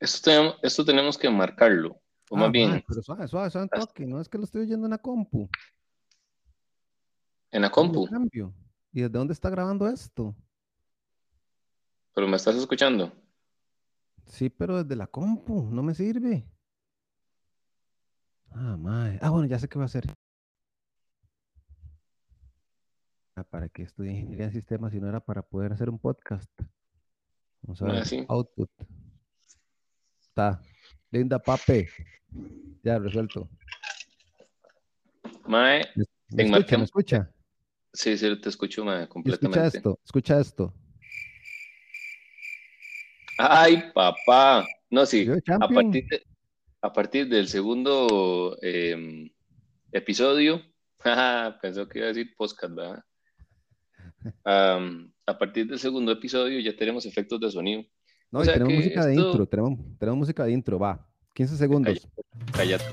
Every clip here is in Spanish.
Esto tenemos, esto tenemos que marcarlo. O más Ah, bien, pero suave, suave, suave, toque. No es que lo estoy oyendo en la compu. en la ¿Cómo le compu. cambio? ¿Y desde dónde está grabando esto? Pero me estás escuchando. Sí, pero desde la compu, no me sirve. Ah, mae. Ah, bueno, ya sé qué voy a hacer. Ah, ¿Para qué estudié ingeniería en sistemas si no era para poder hacer un podcast? Vamos a Ah, ver. Output. Está. Linda Pape. Ya, resuelto. Mae, ¿Me, En escucha? ¿Me escucha? sí, sí, te escucho, mae, Y escucha completamente. esto, escucha esto. Ay, papá. No, sí. A partir, de- a partir del segundo em, episodio, pensó que iba a decir podcast, ¿verdad? A partir del segundo episodio ya tenemos efectos de sonido. No, o y sea tenemos música de esto- intro, tenemos, tenemos música de intro, va. 15 segundos. Cállate.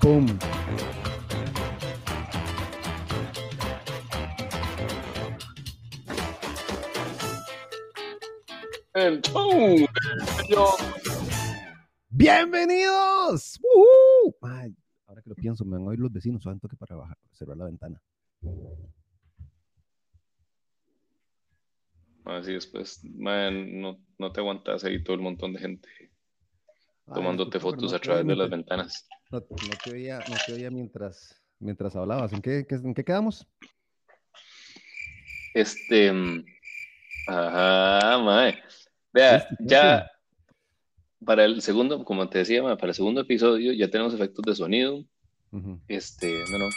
¡Pum! Yo- ¡Bienvenidos! Ay, ahora que lo pienso, me van a oír los vecinos, suave un toque para bajar, cerrar la ventana. Así después, man, no, no te aguantas ahí todo el montón de gente Ay, tomándote disculpa, fotos no a través de las ventanas. No, no te oía, no te oía mientras, mientras hablabas. ¿En qué, qué- en qué quedamos? Este, mm, ajá, mae. Vea, Listo, ya para el segundo, como te decía, mae, para el segundo episodio ya tenemos efectos de sonido. Este, no, no.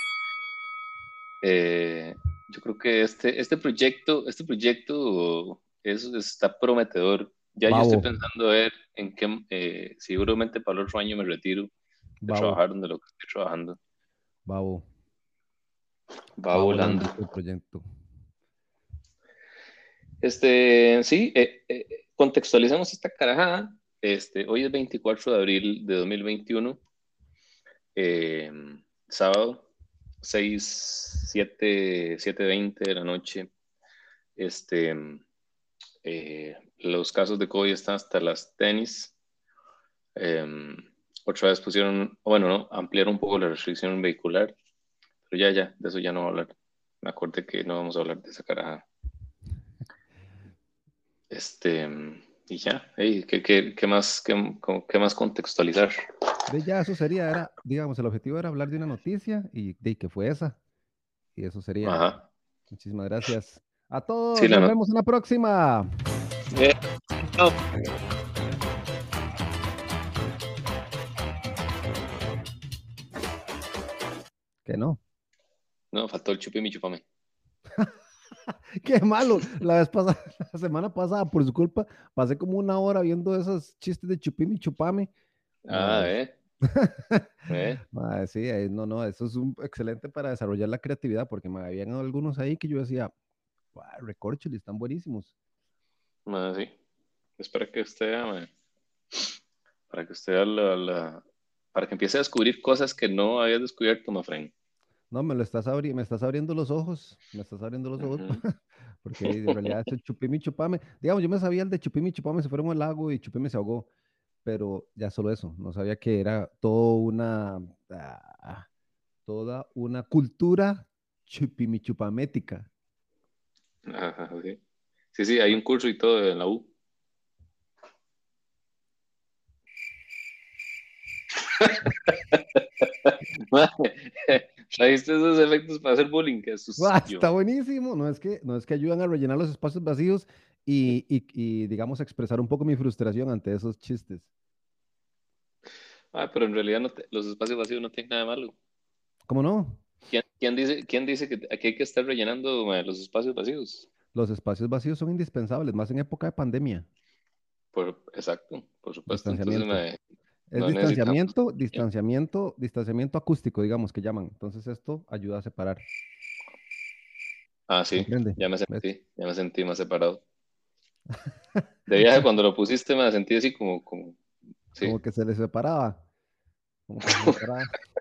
Eh, yo creo que este, este proyecto, este proyecto es, está prometedor. Ya yo estoy pensando ver en qué, eh, seguramente para el otro año me retiro de trabajar donde lo que estoy trabajando. babo, Va babo volando. este proyecto. Este, sí, eh, eh, contextualizamos esta carajada. Este, hoy es 24 de abril de 2021, eh, sábado, 6, 7, 7.20 de la noche. Este, eh, los casos de COVID están hasta las tenis. Eh, otra vez pusieron, bueno, no, ampliaron un poco la restricción vehicular, pero ya, ya, de eso ya no voy a hablar. Me acordé que no vamos a hablar de esa carajada. Este, y ya, Ey, ¿qué, qué, qué más, qué, qué más contextualizar? De ya, eso sería, era, digamos, el objetivo era hablar de una noticia y de que fue esa. Y eso sería. Ajá. Muchísimas gracias a todos. Sí, Nos no- vemos en la próxima. Eh, no. Que no. No, faltó el chupi mi chupame. Qué malo. La vez pasada, la semana pasada, por su culpa, pasé como una hora viendo esos chistes de chupimi y chupame. Ah, eh. Eh, sí, no, no, eso es un excelente para desarrollar la creatividad, porque me habían algunos ahí que yo decía, "Guau, recorcholis, están buenísimos. ma, sí. Es para que usted vea, ma. para que usted vea la, la- para que empiece a descubrir cosas que no había descubierto, ma friend. No, me lo estás abri- me estás abriendo los ojos, me estás abriendo los ojos, Ujú. porque en realidad es el chupimi chupame. Digamos, yo me sabía el de chupimi chupame se fueron al lago y chupimi se ahogó, pero ya solo eso, no sabía que era toda una, ah, toda una cultura chupimi chupamética. Ajá, sí. sí, sí, hay un curso y todo en la U. Ma, ¿Trajiste esos efectos para hacer bullying? Qué Ah, está buenísimo, no es que, no es que ayudan a rellenar los espacios vacíos y, y, y, digamos, expresar un poco mi frustración ante esos chistes. Ah, pero en realidad no te- los espacios vacíos no tienen nada de malo. ¿Cómo no? ¿Quién, quién dice, quién dice que aquí hay que estar rellenando ma, los espacios vacíos? Los espacios vacíos son indispensables, más en época de pandemia. Por, exacto, por supuesto. Entonces, Distanciamiento. ma, Es distanciamiento, distanciamiento, distanciamiento acústico, digamos que llaman. Entonces esto ayuda a separar. ah, sí, ya me ¿Ves? sentí, ya me sentí más separado. De viaje, cuando lo pusiste, me sentí así como, como, sí. Como que se le separaba. Como que se separaba.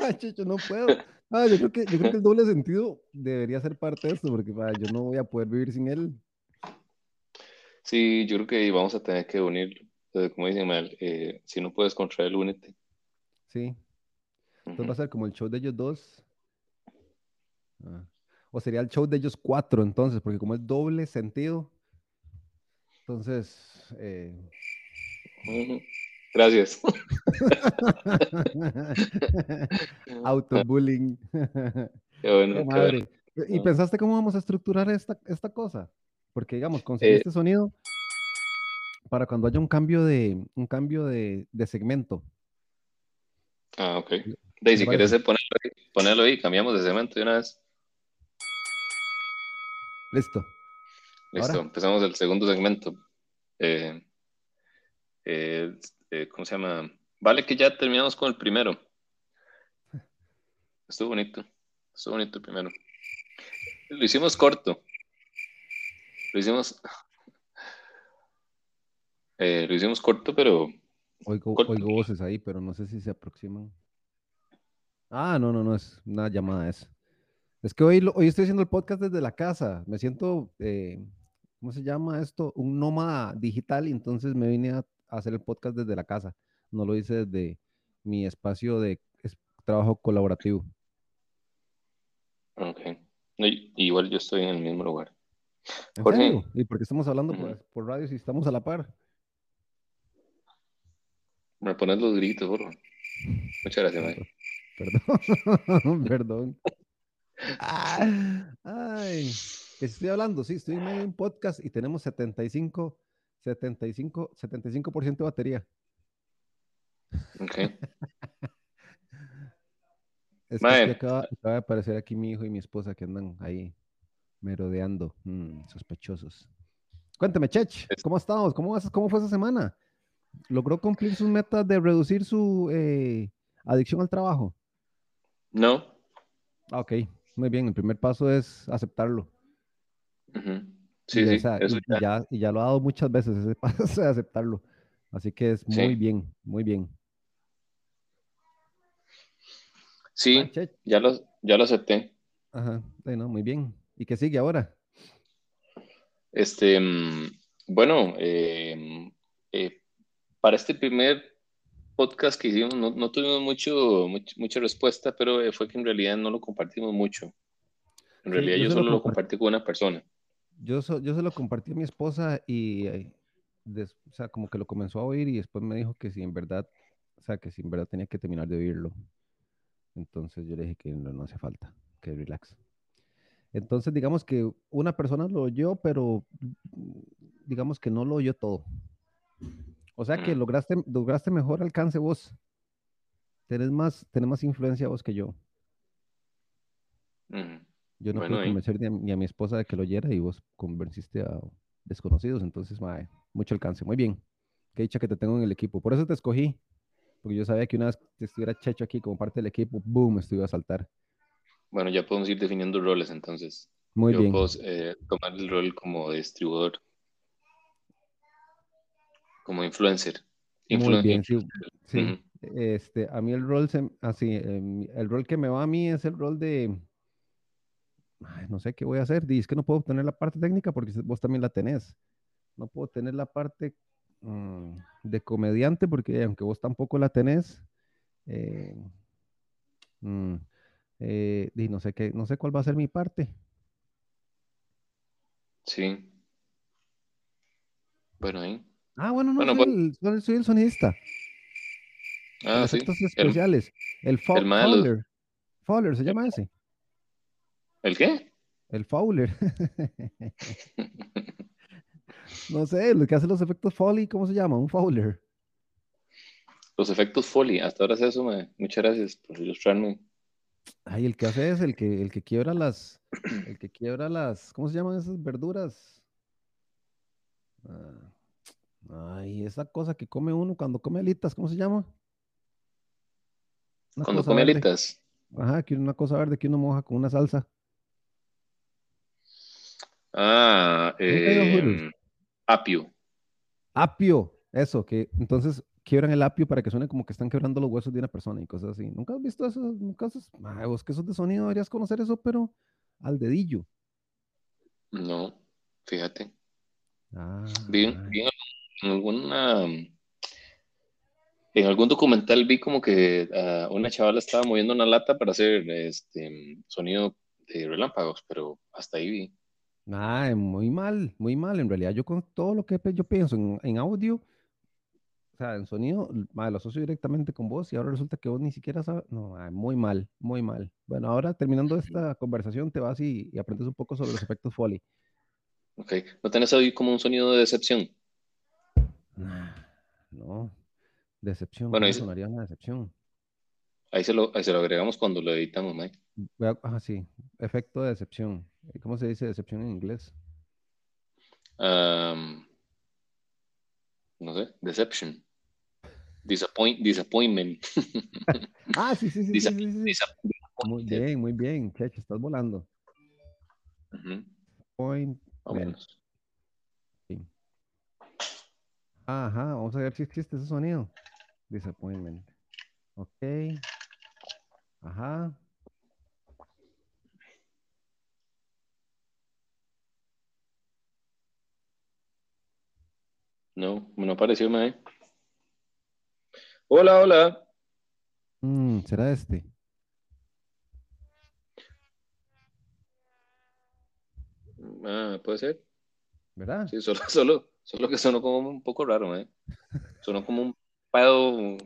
Ay, Chicho, no puedo. Ah, yo creo que, yo creo que el doble sentido debería ser parte de esto, porque ah, yo no voy a poder vivir sin él. Sí, yo creo que vamos a tener que unir, eh, como dicen mal, eh, si no puedes contra él, únete. Sí. Entonces va a ser como el show de ellos dos. Ah. O sería el show de ellos cuatro, entonces, porque como es doble sentido. Entonces. Eh... Gracias. Autobullying. Qué bueno, Qué madre. bueno. ¿Y Ah. pensaste cómo vamos a estructurar esta, esta cosa? Porque, digamos, conseguir Eh, este sonido para cuando haya un cambio de, un cambio de, de segmento. Ah, ok. De, si quieres ponerlo ahí, ponerlo ahí, cambiamos de cemento de una vez. Listo. Listo, Ahora. empezamos el segundo segmento. Eh, eh, eh, ¿cómo se llama? Vale que ya terminamos con el primero. Estuvo bonito. Estuvo bonito el primero. Lo hicimos corto. Lo hicimos. eh, lo hicimos corto, pero Oigo, corto. oigo voces ahí, pero no sé si se aproximan. Ah, no, no, no, es una llamada esa. Es que hoy, hoy estoy haciendo el podcast desde la casa. Me siento, eh, ¿cómo se llama esto? Un nómada digital y entonces me vine a hacer el podcast desde la casa. No lo hice desde mi espacio de es- trabajo colaborativo. Ok. Y- igual yo estoy en el mismo lugar. ¿En Jorge. ¿Y por qué estamos hablando por, radio si estamos a la par? Me pones los gritos, por favor. Muchas gracias, Mike. Perdón, perdón. Ah, ay, estoy hablando, sí, estoy en medio de un podcast y tenemos 75, 75, 75% de batería. Ok. Es que acaba, acaba de aparecer aquí mi hijo y mi esposa que andan ahí merodeando, mm, sospechosos. Cuéntame, Chech, ¿cómo estamos? ¿Cómo, vas- ¿Cómo fue esa semana? ¿Logró cumplir sus metas de reducir su eh, adicción al trabajo? No. Ah, ok, muy bien, el primer paso es aceptarlo. Ujú. Sí, y, sí, eso y- ya. y ya, y ya lo ha dado muchas veces ese paso de aceptarlo. Así que es muy Sí. bien, muy bien. Sí, ya lo, ya lo acepté. Ajá, bueno, muy bien. ¿Y qué sigue ahora? Este, mm, bueno, eh, eh, para este primer podcast que hicimos no, no tuvimos mucho, much- mucha respuesta, pero eh, fue que en realidad no lo compartimos mucho. En Sí, realidad yo yo solo lo compart- compartí con una persona. Yo, so- yo se lo compartí a mi esposa y, eh, des- o sea, como que lo comenzó a oír y después me dijo que si en verdad, o sea, que si en verdad tenía que terminar de oírlo. Entonces yo le dije que no, no hace falta, que relax. Entonces digamos que una persona lo oyó, pero mm, digamos que no lo oyó todo. O sea que Mm. lograste, lograste mejor alcance vos. Tenés más, tenés más influencia vos que yo. Ujú. Yo no Bueno, pude convencer ni a, ni a mi esposa de que lo oyera y vos convenciste a desconocidos. Entonces, mae, mucho alcance. Muy bien. Qué dicha que te tengo en el equipo. Por eso te escogí. Porque yo sabía que una vez que estuviera Checho aquí como parte del equipo, boom, iba a saltar. Bueno, ya podemos ir definiendo roles entonces. Muy Yo bien. puedo eh, tomar el rol como distribuidor, como influencer. Muy Influen- bien, sí. Este, a mí el rol, se- así, em, el rol que me va a mí es el rol de, ay, no sé qué voy a hacer. Dice que no puedo tener la parte técnica porque vos también la tenés. No puedo tener la parte mm, de comediante porque aunque vos tampoco la tenés, eh, mm, eh, di, no sé qué, no sé cuál va a ser mi parte. Sí. Bueno, ahí. Ah, bueno, no, Bueno, soy, pues- el, soy- el sonidista. Ah, sí. efectos El, especiales. El, el Fowler. Fowler se llama ese. ¿El qué? El Fowler. No sé, lo que hace los efectos Foley, ¿cómo se llama? Un Fowler. Los efectos Foley. Hasta ahora es eso. Muchas gracias por ilustrarme. Ay, el que hace es el que, el que quiebra las, el que quiebra las, ¿cómo se llaman esas verduras? Ah, Ay, esa cosa que come uno cuando come alitas, ¿cómo se llama? Una Cuando come verde. alitas. Ajá, que una cosa verde que uno moja con una salsa. Ah, eh, apio. Apio, eso, que entonces quiebran el apio para que suene como que están quebrando los huesos de una persona y cosas así. ¿Nunca has visto eso? Nunca has... Ay, vos que sos de sonido deberías conocer eso, pero al dedillo. No, fíjate. Ah, Vi, ah. vi en alguna, en algún documental vi como que ah, una chavala estaba moviendo una lata para hacer este sonido de relámpagos, pero hasta ahí vi. Ay, muy mal, muy mal. En realidad, yo con todo lo que yo pienso en, en audio, o sea, en sonido, mae, lo asocio directamente con vos y ahora resulta que vos ni siquiera sabes. No, mae, muy mal, muy mal. Bueno, ahora terminando esta conversación, te vas y, y aprendes un poco sobre los efectos Foley. Ok, ¿no tenés ahí como un sonido de decepción? No, decepción, Bueno, ¿cómo ahí, sonaría una decepción? ahí se lo, ahí se lo agregamos cuando lo editamos, Mike. Ah, sí, efecto de decepción. ¿Cómo se dice decepción en inglés? Am, no sé, deception. Disappoint, disappointment. Ah, sí, sí, sí, sí, sí, Muy bien, muy bien, Checho, estás volando. Point. o men. menos. Ajá, vamos a ver si existe ese sonido. Disappointment. Ok. Ajá. No, no apareció, Mike. Hola, hola. Mm, ¿será este? Ah, puede ser. ¿Verdad? Sí, solo, solo, solo que sonó como un poco raro, ¿eh? Sonó como un pedo.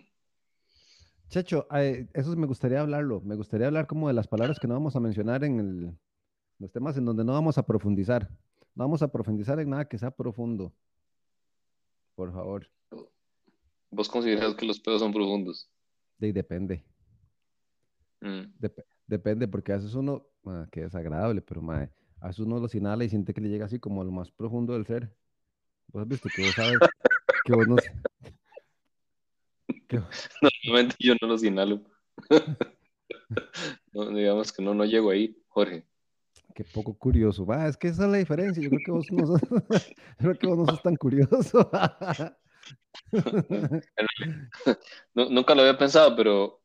Checho, eh, eso me gustaría hablarlo. Me gustaría hablar como de las palabras que no vamos a mencionar en el- los temas en donde no vamos a profundizar. No vamos a profundizar en nada que sea profundo. Por favor. ¿Vos consideras que los pedos son profundos? De depende. Mm. Dep- depende, porque a veces uno, ah, qué desagradable, pero mae, a veces uno los inhala y siente que le llega así como a lo más profundo del ser. Vos has visto que vos sabes que vos no, que, Normalmente yo no los inhalo. No, digamos que no, no llego ahí, Jorge. Qué poco curioso. Va, es que esa es la diferencia. Yo creo que vos no sos, yo creo que vos no sos tan curioso. No- nunca lo había pensado, pero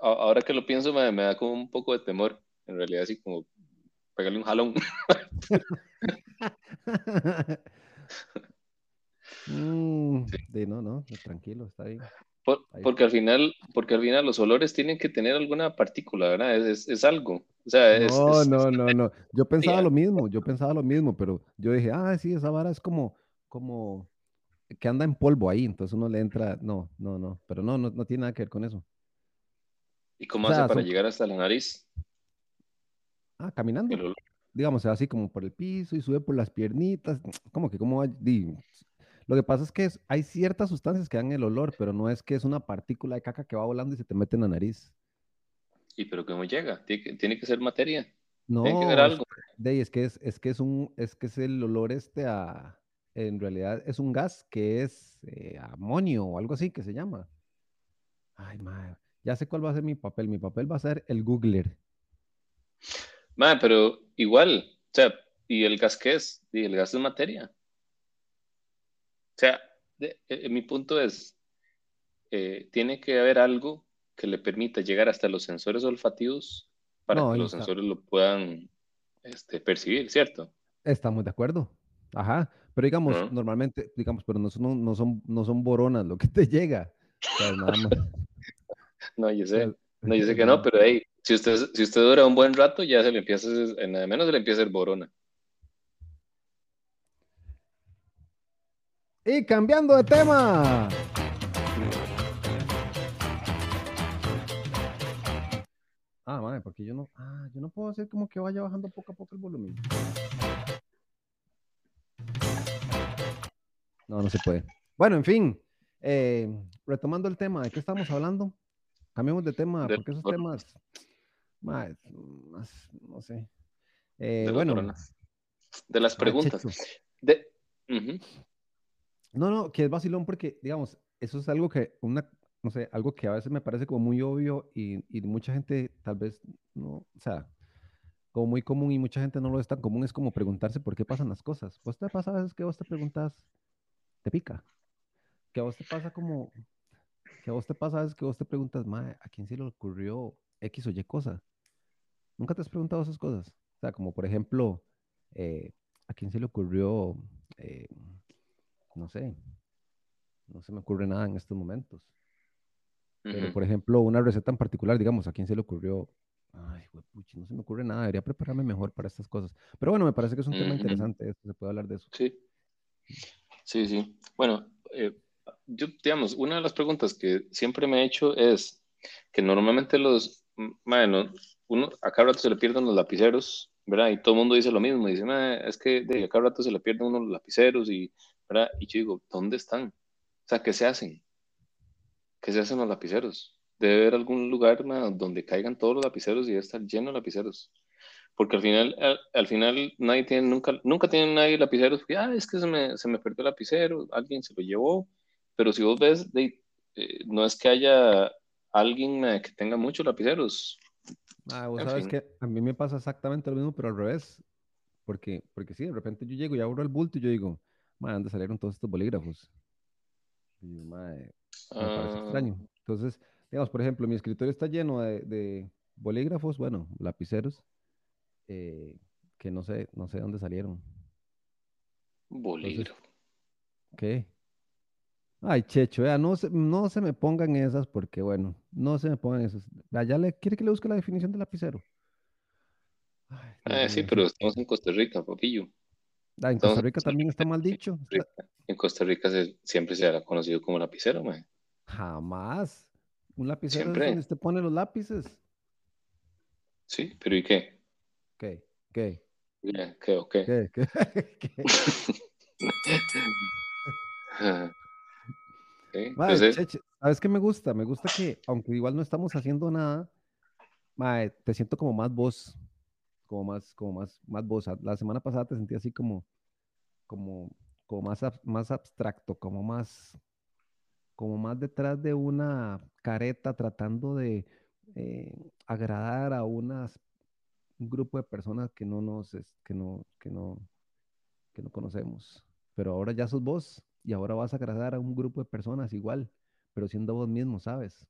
ahora que lo pienso me, me da como un poco de temor. En realidad, así como pegarle un jalón. Mm, de, no, no, tranquilo, está bien. Por- porque al final, porque al final los olores tienen que tener alguna partícula, ¿verdad? Es, es- es algo. O sea, es, No, no, no, no. Yo pensaba lo mismo, yo pensaba lo mismo, pero yo dije, ah, sí, esa vara es como, como que anda en polvo ahí, entonces uno le entra, no, no, no, pero no, no, no tiene nada que ver con eso. ¿Y cómo O sea, hace para son- llegar hasta la nariz? Ah, caminando. Digamos, así como por el piso y sube por las piernitas, como que como va- Lo que pasa es que es- hay ciertas sustancias que dan el olor, pero no es que es una partícula de caca que va volando y se te mete en la nariz. ¿Y pero cómo llega? Tiene que, tiene que ser materia. Tiene que No, ser algo. de ahí, es que es, es que es un, es que es el olor este a, en realidad es un gas que es eh, amonio o algo así que se llama. Ay, madre, ya sé cuál va a ser mi papel. Mi papel va a ser el Googler. Ma, pero igual, o sea, ¿y el gas qué es? Y el gas es materia. O sea, de- eh, mi punto es, eh, tiene que haber algo que le permita llegar hasta los sensores olfativos para No, que los está. sensores lo puedan este, percibir, ¿cierto? Estamos de acuerdo. Ajá. Pero digamos, normalmente, digamos, pero no son, no son, no son boronas lo que te llega. O sea, nada más. No, yo sé, no, yo sé que no, pero hey, si usted, si usted dura un buen rato, ya se le empieza, nada menos se le empieza hacer borona. Y cambiando de tema. Ah, madre, porque yo no, ah, yo no puedo hacer como que vaya bajando poco a poco el volumen. No, no se puede. Bueno, en fin, eh, retomando el tema, ¿de qué estamos hablando? Cambiemos de tema, De porque esos temas, madre, más, no sé. Eh, de bueno, boronas. De las preguntas. De. No, no, que es vacilón porque, digamos, eso es algo que, una, no sé, algo que a veces me parece como muy obvio y, y mucha gente tal vez no, o sea, como muy común y mucha gente no lo es tan común, es como preguntarse por qué pasan las cosas. ¿Vos te pasa a veces que vos te preguntas, te pica? Que a vos te pasa como, que a vos te pasa a veces que vos te preguntas, mae, ¿a quién se le ocurrió X o Y cosa? ¿Nunca te has preguntado esas cosas? O sea, como por ejemplo, eh, ¿a quién se le ocurrió, eh, no sé, no se me ocurre nada en estos momentos. Pero, por ejemplo, una receta en particular, digamos, ¿a quién se le ocurrió? Ay, puchi, no se me ocurre nada, debería prepararme mejor para estas cosas. Pero bueno, me parece que es un tema interesante, esto, se puede hablar de eso. Sí, sí, sí. Bueno, eh, yo, digamos, una de las preguntas que siempre me he hecho es que normalmente los, bueno, uno, a cada rato se le pierden los lapiceros, ¿verdad? Y todo el mundo dice lo mismo, dice, "Mae, es que de, a cada rato se le pierden unos los lapiceros y, ¿verdad? Y yo digo, ¿dónde están? O sea, ¿qué se hacen? ¿Qué se hacen los lapiceros? Debe haber algún lugar donde caigan todos los lapiceros y debe estar lleno de lapiceros. Porque al final, al, al final nadie tiene, nunca, nunca tiene nadie lapiceros, ah, es que se me, se me perdió el lapicero, alguien se lo llevó, pero si vos ves, de, eh, no es que haya alguien que tenga muchos lapiceros, Ah, vos en sabes fin. que a mí me pasa exactamente lo mismo, pero al revés. Porque, porque sí, de repente yo llego y abro el bulto y yo digo, madre, ¿dónde salieron todos estos bolígrafos? Y yo, "Mae, me parece Ah, extraño. Entonces, digamos, por ejemplo, mi escritorio está lleno de, de bolígrafos, bueno, lapiceros, eh, que no sé, no sé dónde salieron. Bolígrafo. ¿qué? Ay, Checho, vea, no se, no se me pongan esas porque, bueno, no se me pongan esas. Allá le quiere que le busque la definición de lapicero. Ay, Ah, mío, sí. pero estamos en Costa Rica, papillo. Ah, en Costa Rica también está mal dicho. En Costa Rica se- siempre se ha conocido como lapicero, mae. Jamás. Un lapicero es donde Siempre. usted pone los lápices. Sí, pero ¿y qué? ¿Qué? ¿Qué? ¿Qué qué? ¿Qué? ¿Qué? Sí, yo Mae, sé. Cheche, ¿sabes qué me gusta? Me gusta que, aunque igual no estamos haciendo nada, mae, te siento como más voz, como más, como más, más voz. La semana pasada te sentí así como, como, como más, más abstracto, como más, como más detrás de una careta tratando de eh, agradar a unas, un grupo de personas que no nos, que no, que no, que no conocemos. Pero ahora ya sos vos y ahora vas a agradar a un grupo de personas igual, pero siendo vos mismo, ¿sabes?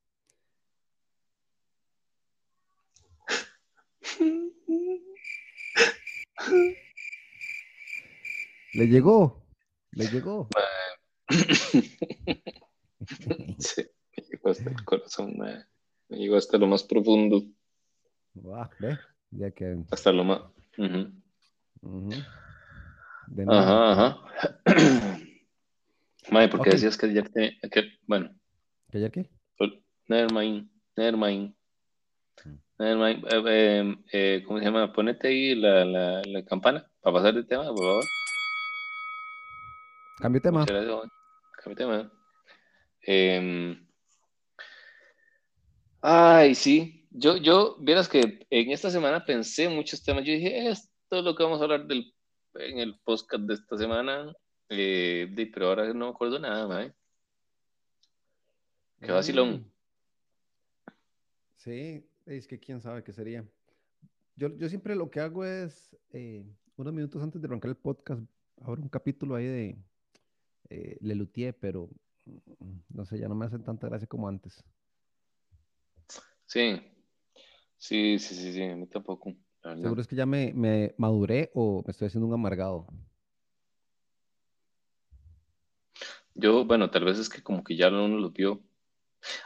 Le llegó, le llegó. Sí, me llegó hasta el corazón. Me llegó hasta lo más profundo, ve, ya que, hasta lo más. De nada. Ajá, ajá. Mae, ¿por qué Ok, decías que ayer te... que- bueno, ¿que ayer qué? ol- never mind, never mind, Mm. never mind. Eh, eh, eh, ¿cómo se llama? Ponete ahí la, la, la campana para pasar de tema, por favor. Cambio de tema. Cambio de tema. Em, ay, sí. Yo, yo, vieras que en esta semana pensé muchos temas. Yo dije, esto es lo que vamos a hablar del, en el podcast de esta semana. Eh, de- pero ahora no me acuerdo nada, mae. Qué Mm, vacilón. sí, es que quién sabe qué sería. Yo, yo siempre lo que hago es, eh, unos minutos antes de arrancar el podcast, abro un capítulo ahí de eh, Le Luthier, pero mm, no sé, ya no me hacen tanta gracia como antes. Sí, sí, sí, sí, sí, a mí tampoco. Seguro es que ya me, me maduré o me estoy haciendo un amargado. Yo, bueno, tal vez es que como que ya uno los vio.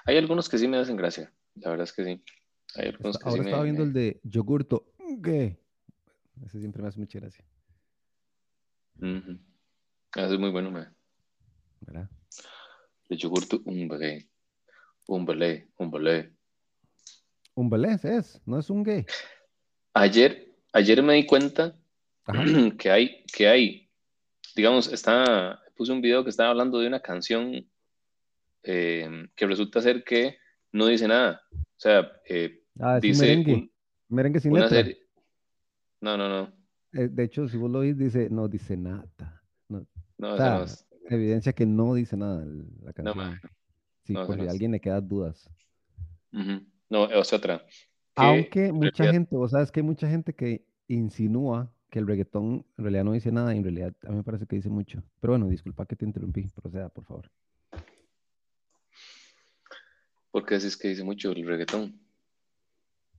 Hay algunos que sí me hacen gracia, la verdad es que sí. Hay algunos Está- que sí ahora estaba me... viendo el de yogurto. ¿Qué? Ese siempre me hace mucha gracia, Eso es muy bueno, me. ¿Verdad? Yogurto, un belé, un belé, un belé. Un belés es, no es un gay. Ayer, ayer me di cuenta Ajá. que hay, que hay, digamos, está, puse un video que estaba hablando de una canción eh, que resulta ser que no dice nada. O sea, eh, Ah, es un dice merengue. un- Merengue sin letra. serie... No, no, no. Eh, de hecho, si vos lo oís, dice, no dice nada. No, No, o esa no sea, es. Evidencia que no dice nada la No, canción. Sí, no, por no si a es. alguien le quedan dudas. No, es otra. Que Aunque mucha gente, vos sabes que hay mucha gente que insinúa que el reggaetón en realidad no dice nada y en realidad a mí me parece que dice mucho. Pero bueno, disculpa que te interrumpí, proceda, por favor. ¿por qué decís que dice mucho el reggaetón?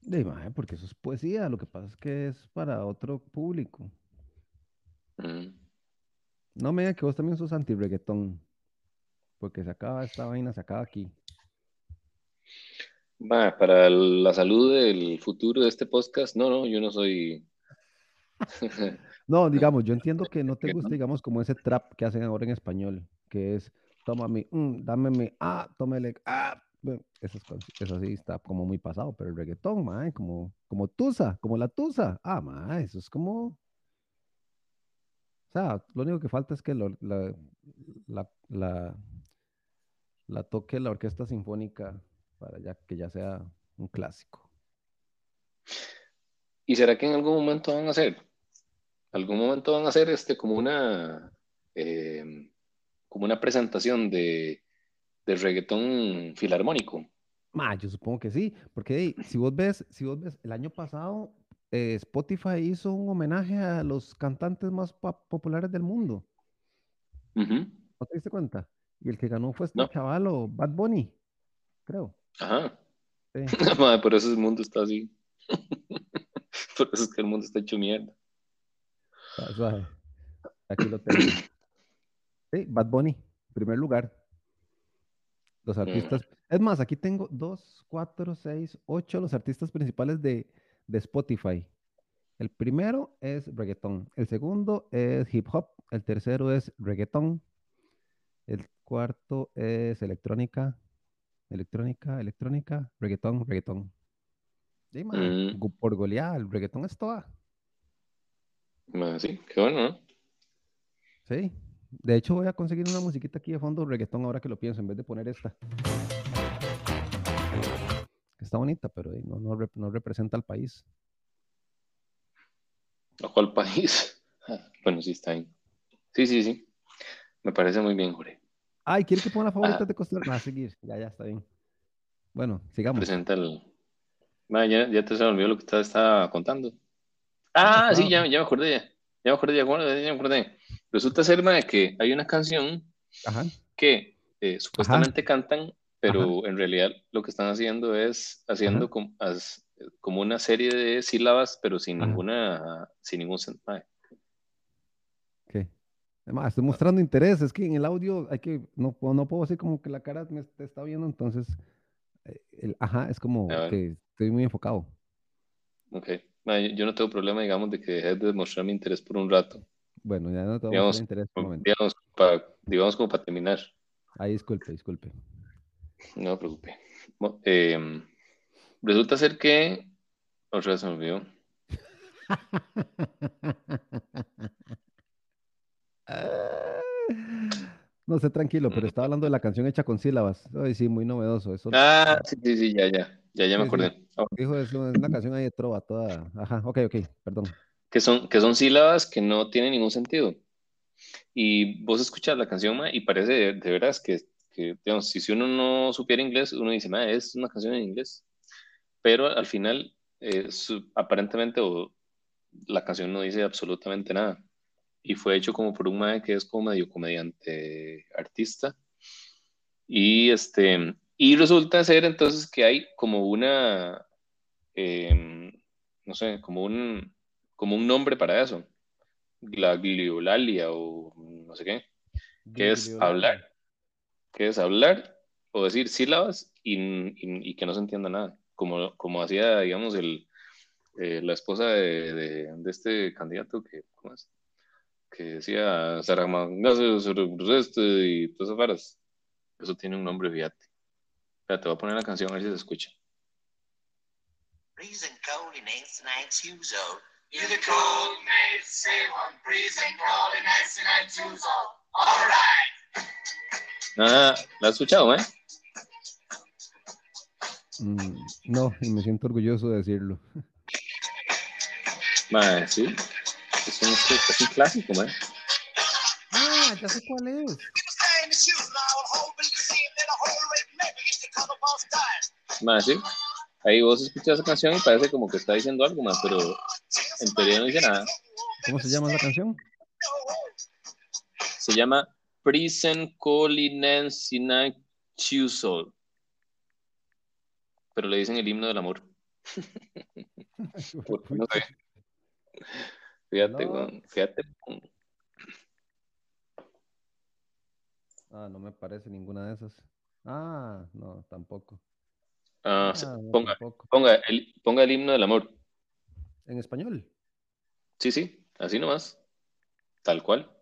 De imagen, porque eso es poesía, lo que pasa es que es para otro público. Mm. No me diga que vos también sos anti-reggaetón. Porque se acaba esta vaina, se acaba aquí. Va, para la salud del futuro de este podcast, no, no, yo no soy. no, digamos, yo entiendo que no te gusta, digamos, como ese trap que hacen ahora en español, que es tómame, mm, dame mi, ah, tómele, ah. eso, eso sí está como muy pasado, pero el reggaetón, mae, como, como tusa, como la tusa. Ah, mae, eso es como. Sea, lo único que falta es que la, la, la, la toque la orquesta sinfónica para ya que ya sea un clásico. ¿Y será que en algún momento van a hacer? ¿Algún momento van a hacer este como una em, como una presentación de, de reggaetón filarmónico? Ma, yo supongo que sí, porque si vos ves, si vos ves, el año pasado eh, Spotify hizo un homenaje a los cantantes más populares del mundo. ¿No te diste cuenta? Y el que ganó fue este chavalo, Bad Bunny, creo. Ajá. por eso el mundo está así. por eso es que el mundo está hecho mierda. Aquí lo tengo. Sí, Bad Bunny, primer lugar. Los artistas. Es más, aquí tengo dos, cuatro, seis, ocho los artistas principales de, de Spotify. El primero es reggaetón. El segundo es hip hop. El tercero es reggaetón. El cuarto es electrónica electrónica, electrónica, reggaetón, reggaetón. Mm. Por golear, el reggaetón es toda. sí, qué bueno, ¿no? Sí. De hecho, voy a conseguir una musiquita aquí de fondo reggaetón ahora que lo pienso, en vez de poner esta. Está bonita, pero no, no, representa al país. ¿A cuál país? bueno, sí está ahí. Sí, sí, sí. Me parece muy bien, Jorge. Ay, ¿quiere que ponga la favorita de Costa Rica? A seguir. Ya, ya está bien. Bueno, sigamos. Presenta el. ya, ya, te se me olvidó lo que usted estaba contando. Ah, sí, ya, ya me acordé. Ya, me acordé, ya, me acordé. Resulta ser, de que hay una canción que eh, supuestamente cantan, pero en realidad lo que están haciendo es haciendo como, como, una serie de sílabas, pero sin ninguna, sin ningún sentido. Además, estoy mostrando interés, es que en el audio hay que, no, no puedo decir como que la cara me está viendo, entonces, eh, el, ajá, es como que estoy muy enfocado. Ok, yo no tengo problema, digamos, de que dejes de mostrar mi interés por un rato. Bueno, ya no tengo digamos, interés por un momento. Digamos, para, digamos, como para terminar. Ahí, disculpe, disculpe. No me preocupe. Em, resulta ser que, otra vez se me olvidó. No sé, tranquilo, pero estaba hablando de la canción hecha con sílabas. Ay, sí, muy novedoso. Eso... Ah, sí, sí, sí, ya, ya, ya, ya me acordé. Dijo eso, es una canción ahí de trova, toda. Ajá, ok, ok, perdón. Que son, que son sílabas que no tienen ningún sentido. Y vos escuchas la canción y parece de, veras que, que, digamos, si, uno no supiera inglés, uno dice, es una canción en inglés. Pero al final, eh, aparentemente, la canción no dice absolutamente nada y fue hecho como por un mae que es como medio comediante artista. Y, este, y resulta ser entonces que hay como una, em, no sé, como un, como un nombre para eso, la gliolalia o no sé qué, que es hablar, que es hablar o decir sílabas y, y, que no se entienda nada, como, como hacía, digamos, el, eh, la esposa de, de, de, este candidato que, ¿cómo es? que decía Saramagnacio este y todas esas varas. Eso tiene un nombre, fíjate. Espera, te voy a poner la canción a ver si se escucha. Ah, ¿la has escuchado, eh? Mm, no, y me siento orgulloso de decirlo. Madre, sí. Es un, es un clásico, man. Ah, ya sé cuál es. Más, sí. Ahí vos escuchas esa canción y parece como que está diciendo algo más, pero en teoría no dice nada. ¿Cómo se llama la canción? Se llama Prison Colinensina Chusol. Pero le dicen el himno del amor. no sé. Fíjate, fíjate. Ah, no me parece ninguna de esas. Ah, no, tampoco. Ah, Ah, no, ponga, tampoco. ponga, el, ponga el himno del amor. En español. Sí, sí, así nomás. Tal cual.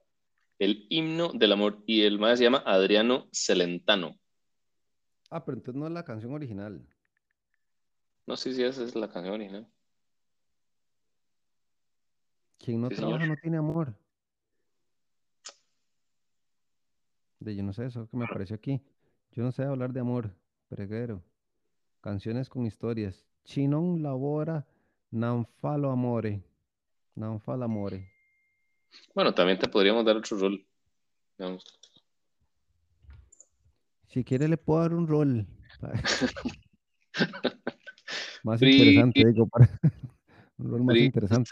El himno del amor. Y el más se llama Adriano Celentano. Ah, pero entonces no es la canción original. No sé si esa es la canción original. Quien no Sí, trabaja señor. no tiene amor. De yo no sé, eso que me apareció aquí. Yo no sé hablar de amor, preguero. Canciones con historias. Chinon labora, nan falo amore. Nan falo amore. Bueno, también te podríamos dar otro rol. digamos. Si quiere le puedo dar un rol. Más interesante, digo, para un rol más interesante.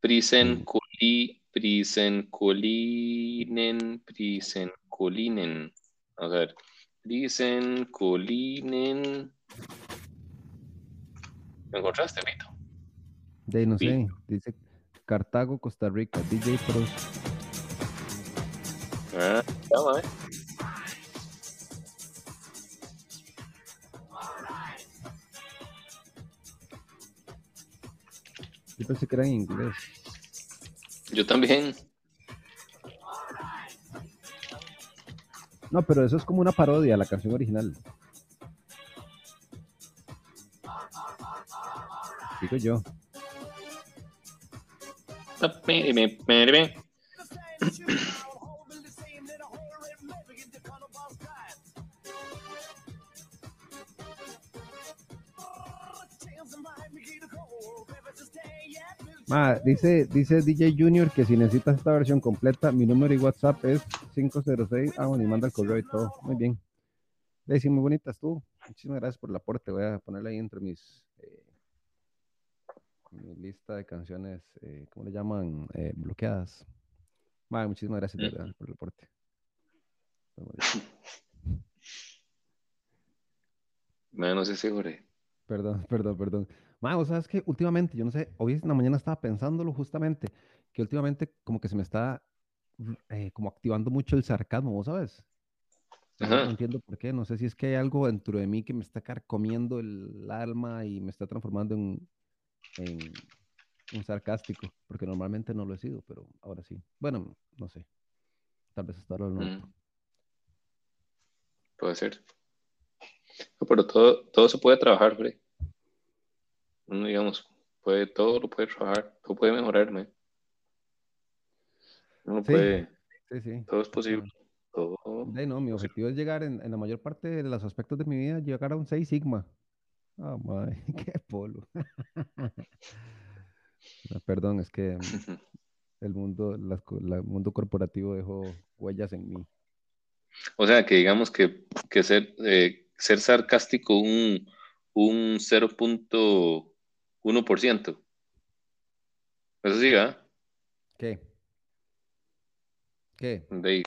Prisen coli, prisen colinen, prisen colinen. A ver. Prisen colinen. ¿Me encontraste, Vito? De ahí no sé, dice Cartago, Costa Rica, DJ Pros. Ah, llama, eh. Yo pensé que era en inglés. Yo también. No, pero eso es como una parodia a la canción original. Digo yo. Ma, dice, dice DJ Junior que si necesitas esta versión completa, mi número y WhatsApp es 506. Ah, bueno, y manda el correo y todo. Muy bien. Daisy, muy bonita estuvo. Muchísimas gracias por el aporte. Voy a ponerla ahí entre mis mi lista de canciones, eh, ¿cómo le llaman? Eh, bloqueadas. Ma, muchísimas gracias de verdad, por el bonito. Me no sé si Jorge. Perdón, perdón, perdón. Ma, vos sabes que últimamente, yo no sé, hoy en la mañana estaba pensándolo justamente, que últimamente como que se me está eh, como activando mucho el sarcasmo, ¿vos sabes? No, Ajá. no entiendo por qué, no sé si es que hay algo dentro de mí que me está carcomiendo el alma y me está transformando en, en un sarcástico, porque normalmente no lo he sido, pero ahora sí. Bueno, no sé. Tal vez hasta ahora no. Mm. Puede ser. No, pero todo, todo se puede trabajar, Jorge. Uno, digamos, puede, todo lo puede trabajar, todo puede mejorarme. Uno Sí. puede, Sí, sí. todo es posible. Todo. No, mi objetivo es llegar en, en la mayor parte de los aspectos de mi vida, llegar a un 6 sigma. Ah, madre, qué polo. No, perdón, es que el mundo, la- el mundo corporativo dejó huellas en mí. O sea, que digamos que, que ser, eh, ser sarcástico un, un 0.1%. Eso sí, ¿ah? ¿Qué? ¿Qué? De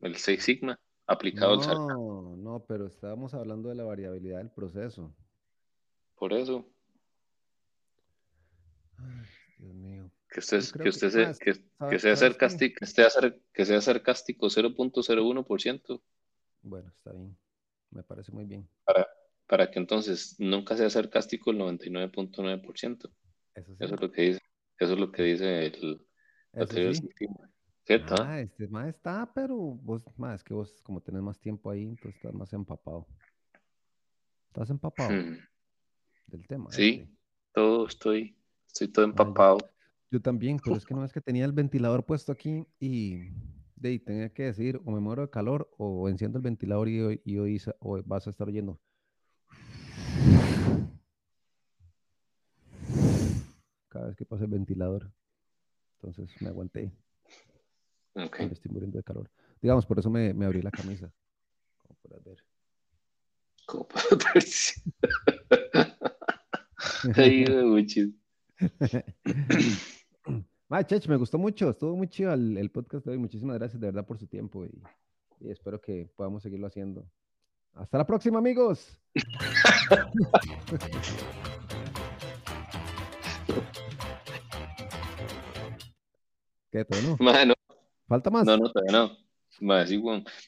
el 6 sigma aplicado al sarcasmo. No, no, pero estábamos hablando de la variabilidad del proceso. Por eso, Ay, Dios mío. que usted, que que- usted, se- más, que, ¿sabe- que sea sarcástico, que esté que sea sarcástico 0.01% Bueno, está bien. Me parece muy bien. para, para que entonces nunca sea sarcástico el 99.9%. Eso sí. Eso es lo que dice, eso es lo que dice el, del sí. ¿Cierto? ah? Este más está, pero vos, más es que vos como tenés más tiempo ahí, entonces estás más empapado. Estás empapado Hmm, del tema. Sí. este. Todo estoy, estoy todo empapado. Yo también, pero es que no es que tenía el ventilador puesto aquí y de ahí tenía que decir o me muero de calor o enciendo el ventilador y, hoy- y hoy o vas a estar oyendo. Cada vez que pasa el ventilador. Entonces me aguanté. Me estoy muriendo de calor. Digamos, por eso me, me abrí la camisa. Como podrás ver. ¿Cómo puedo verse? Ay, Ma, Chech, me gustó mucho, estuvo muy chido el, el podcast de hoy. Muchísimas gracias de verdad por su tiempo y, y espero que podamos seguirlo haciendo. Hasta la próxima, amigos. ¿Qué? ¿Todavía no? Mano, ¿Falta más? no, no, todavía no. Mae, sí.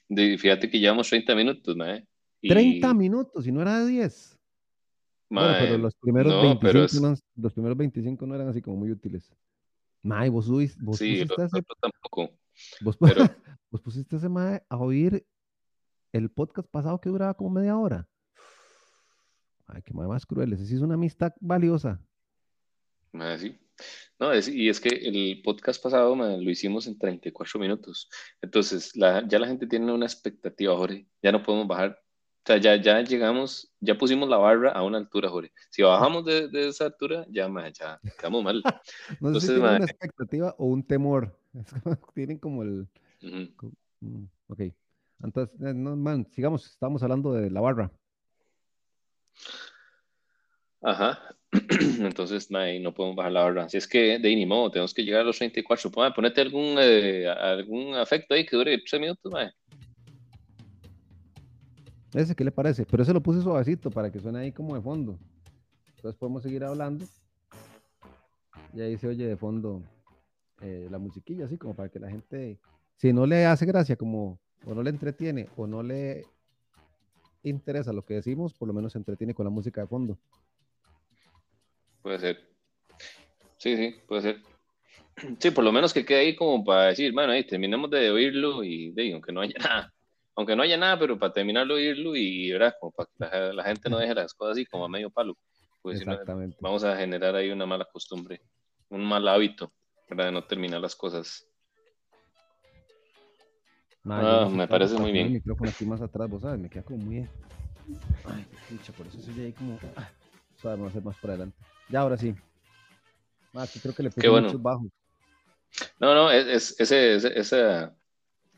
De- Fíjate que llevamos 30 minutos, mae. Y, 30 minutos y no era de 10. Bueno, pero los primeros, no, 25 pero es- no, los primeros 25 no eran así como muy útiles. Mae, vos, subís- vos sí, pusiste ese, tampoco. vos, pero- vos pusiste ese mae a oír el podcast pasado que duraba como media hora. Ay, qué mae más cruel. Ese sí es una amistad valiosa. Mae, sí. No, es, y es que el podcast pasado lo hicimos en 34 minutos. Entonces, la, ya la gente tiene una expectativa, Jorge. Ya no podemos bajar. O sea, ya, ya llegamos, ya pusimos la barra a una altura, Jorge. Si bajamos de, de esa altura, ya, mae, ya quedamos mal. No sé Entonces, si una expectativa o un temor. Tienen como el... Mm, ok. Entonces, eh, no, man, sigamos. Estamos hablando de la barra. Ajá. Entonces, no podemos bajar la barra. Así es que, de ni modo, tenemos que llegar a los 34. Mae, ponete algún, eh, algún afecto ahí que dure 3 minutos, mae. Ese, ¿qué le parece? Pero ese lo puse suavecito para que suene ahí como de fondo. Entonces podemos seguir hablando. Y ahí se oye de fondo eh, la musiquilla, así como para que la gente, si no le hace gracia, como, o no le entretiene, o no le interesa lo que decimos, por lo menos se entretiene con la música de fondo. Puede ser. Sí, sí, puede ser. Sí, por lo menos que quede ahí como para decir, bueno, ahí terminamos de oírlo y de aunque no haya nada, aunque no haya nada, pero para terminar de oírlo y, ¿verdad? Como para que la, la gente no deje las cosas así como a medio palo. Pues si no, Exactamente. vamos a generar ahí una mala costumbre, un mal hábito, ¿verdad? De no terminar las cosas. Ah, me parece muy bien. El micrófono aquí más atrás, vos sabes, me queda como muy. Ay, pucha, por eso se oye ahí como. Ah, suave, vamos a hacer más para adelante. Ya, ahora sí. Más, creo que le puse bueno. muchos bajos. No, no, es, es- ese, ese, ese,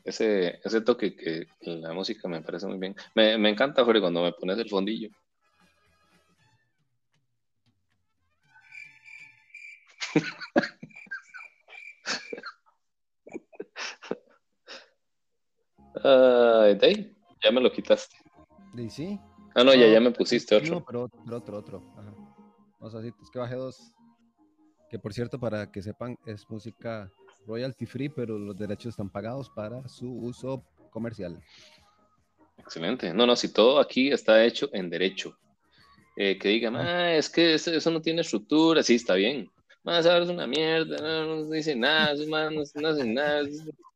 ese, ese toque que la música me parece muy bien. Me, me encanta, Jorge, cuando me pones el fondillo. Ay, de ahí, ya me lo quitaste. ¿Y sí? Ah, no, ya, ya me pusiste No, otro. pero otro, pero otro, otro. Ajá. Vamos así, es que bajé dos. Que por cierto, para que sepan, es música royalty free, pero los derechos están pagados para su uso comercial. Excelente. No, no, si todo aquí está hecho en derecho. Eh, que digan, ah, es que eso, no tiene estructura, sí, está bien. Más ahora es una mierda, no, no dice nada, manos no, hacen nada,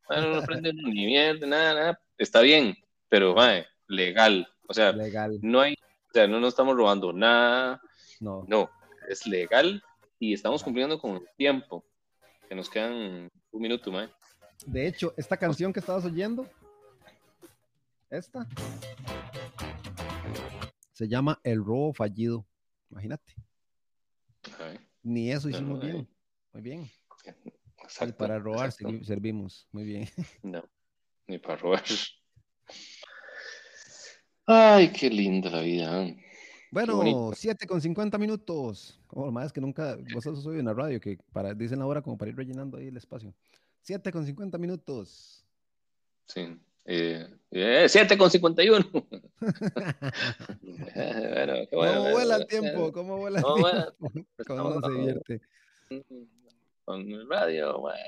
no aprenden ni mierda, nada, nada. Está bien, pero mae, legal. O sea, Legal. no hay, o sea, no nos estamos robando nada, No. no, es legal y estamos cumpliendo con el tiempo. Que nos quedan un minuto, mae. De hecho, esta canción que estabas oyendo, esta, se llama El robo fallido. Imagínate. Ay, Ni eso No, hicimos bien. Muy bien. Exacto, para robar exacto. servimos. Muy bien. No, ni para robar. Ay, qué linda la vida. ¿eh? Bueno, bonito. 7 con 50 minutos. Oh, más que nunca, vosotros soy en la radio que para, dicen la hora como para ir rellenando ahí el espacio. 7 con 50 minutos. Sí. Eh, eh, 7 con 51. bueno, qué bueno. ¿Cómo vuela el eh, tiempo? ¿Cómo vuela el ¿Cómo tiempo? ¿Cómo Estamos- uno se divierte? Con el radio, bueno,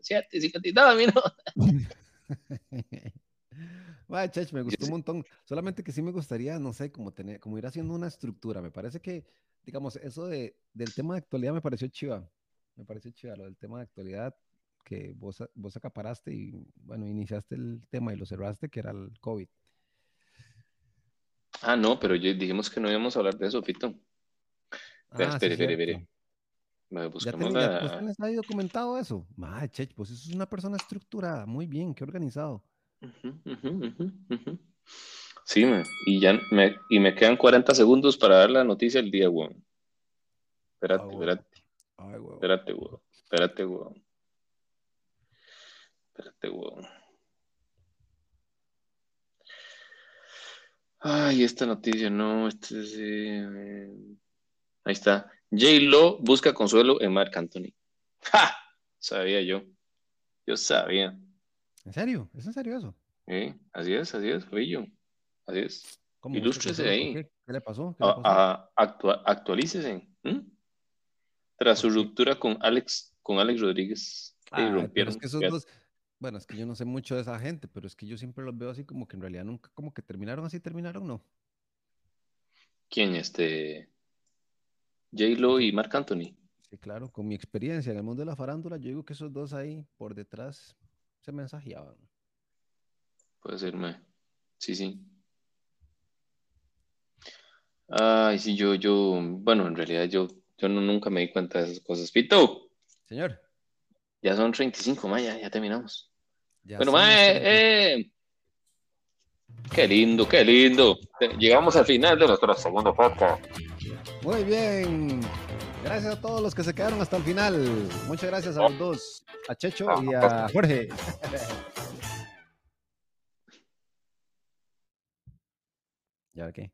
7 y 52 minutos. Vaya, Chech, me gustó un montón. Solamente que sí me gustaría, no sé, como tener, como ir haciendo una estructura. Me parece que, digamos, eso de, del tema de actualidad me pareció chiva. Me pareció chiva lo del tema de actualidad que vos, vos acaparaste y, bueno, iniciaste el tema y lo cerraste, que era el COVID. Ah, no, pero dijimos que no íbamos a hablar de eso, Fito. Espera, Ah, espere, sí, espere, espere. Me Ya, Buscamos tenés, ya vos la. tenés ahí documentado eso. Madre, Chech, pues eso es una persona estructurada. Muy bien, qué organizado. Sí, man, y ya me, y me quedan 40 segundos para dar la noticia del día, weón. Espérate, Ah, weón. espérate, Ay, huevo. espérate, weón. Espérate, weón. Espérate, weón. Ay, esta noticia no, este es, eh, Ahí está. J. Lo busca consuelo en Marc Anthony. ¡Ja! Sabía yo. Yo sabía. ¿En serio? ¿Es en serio eso? ¿Eh? Así es, así es, yo. Así es. ¿Cómo? Ilústrese ¿Qué, ahí. ¿Qué, ¿Qué le pasó? ¿Qué le A- pasó? a- actua- actualícese. Tras su ruptura con Alex, con Alex Rodríguez. pero rompieron. es que esos dos, Bueno, es que yo no sé mucho de esa gente, pero es que yo siempre los veo así como que en realidad nunca, como que terminaron así, terminaron, no. ¿Quién? Este. J-Lo y Marc Anthony. Sí, claro, con mi experiencia en el mundo de la farándula, yo digo que esos dos ahí por detrás se mensajeaban. Puede ser, mae. Sí, sí. Ay, sí, yo, yo, bueno, en realidad yo, yo no, nunca me di cuenta de esas cosas. Pito, Señor, ya son 35, mae, ya, ya terminamos. ya Bueno, mae, 30. eh. Qué lindo, qué lindo. Llegamos al final de nuestro segundo podcast. Muy bien. Gracias a todos los que se quedaron hasta el final. Muchas gracias a los dos, a Checho y a Jorge. ¿Ya qué?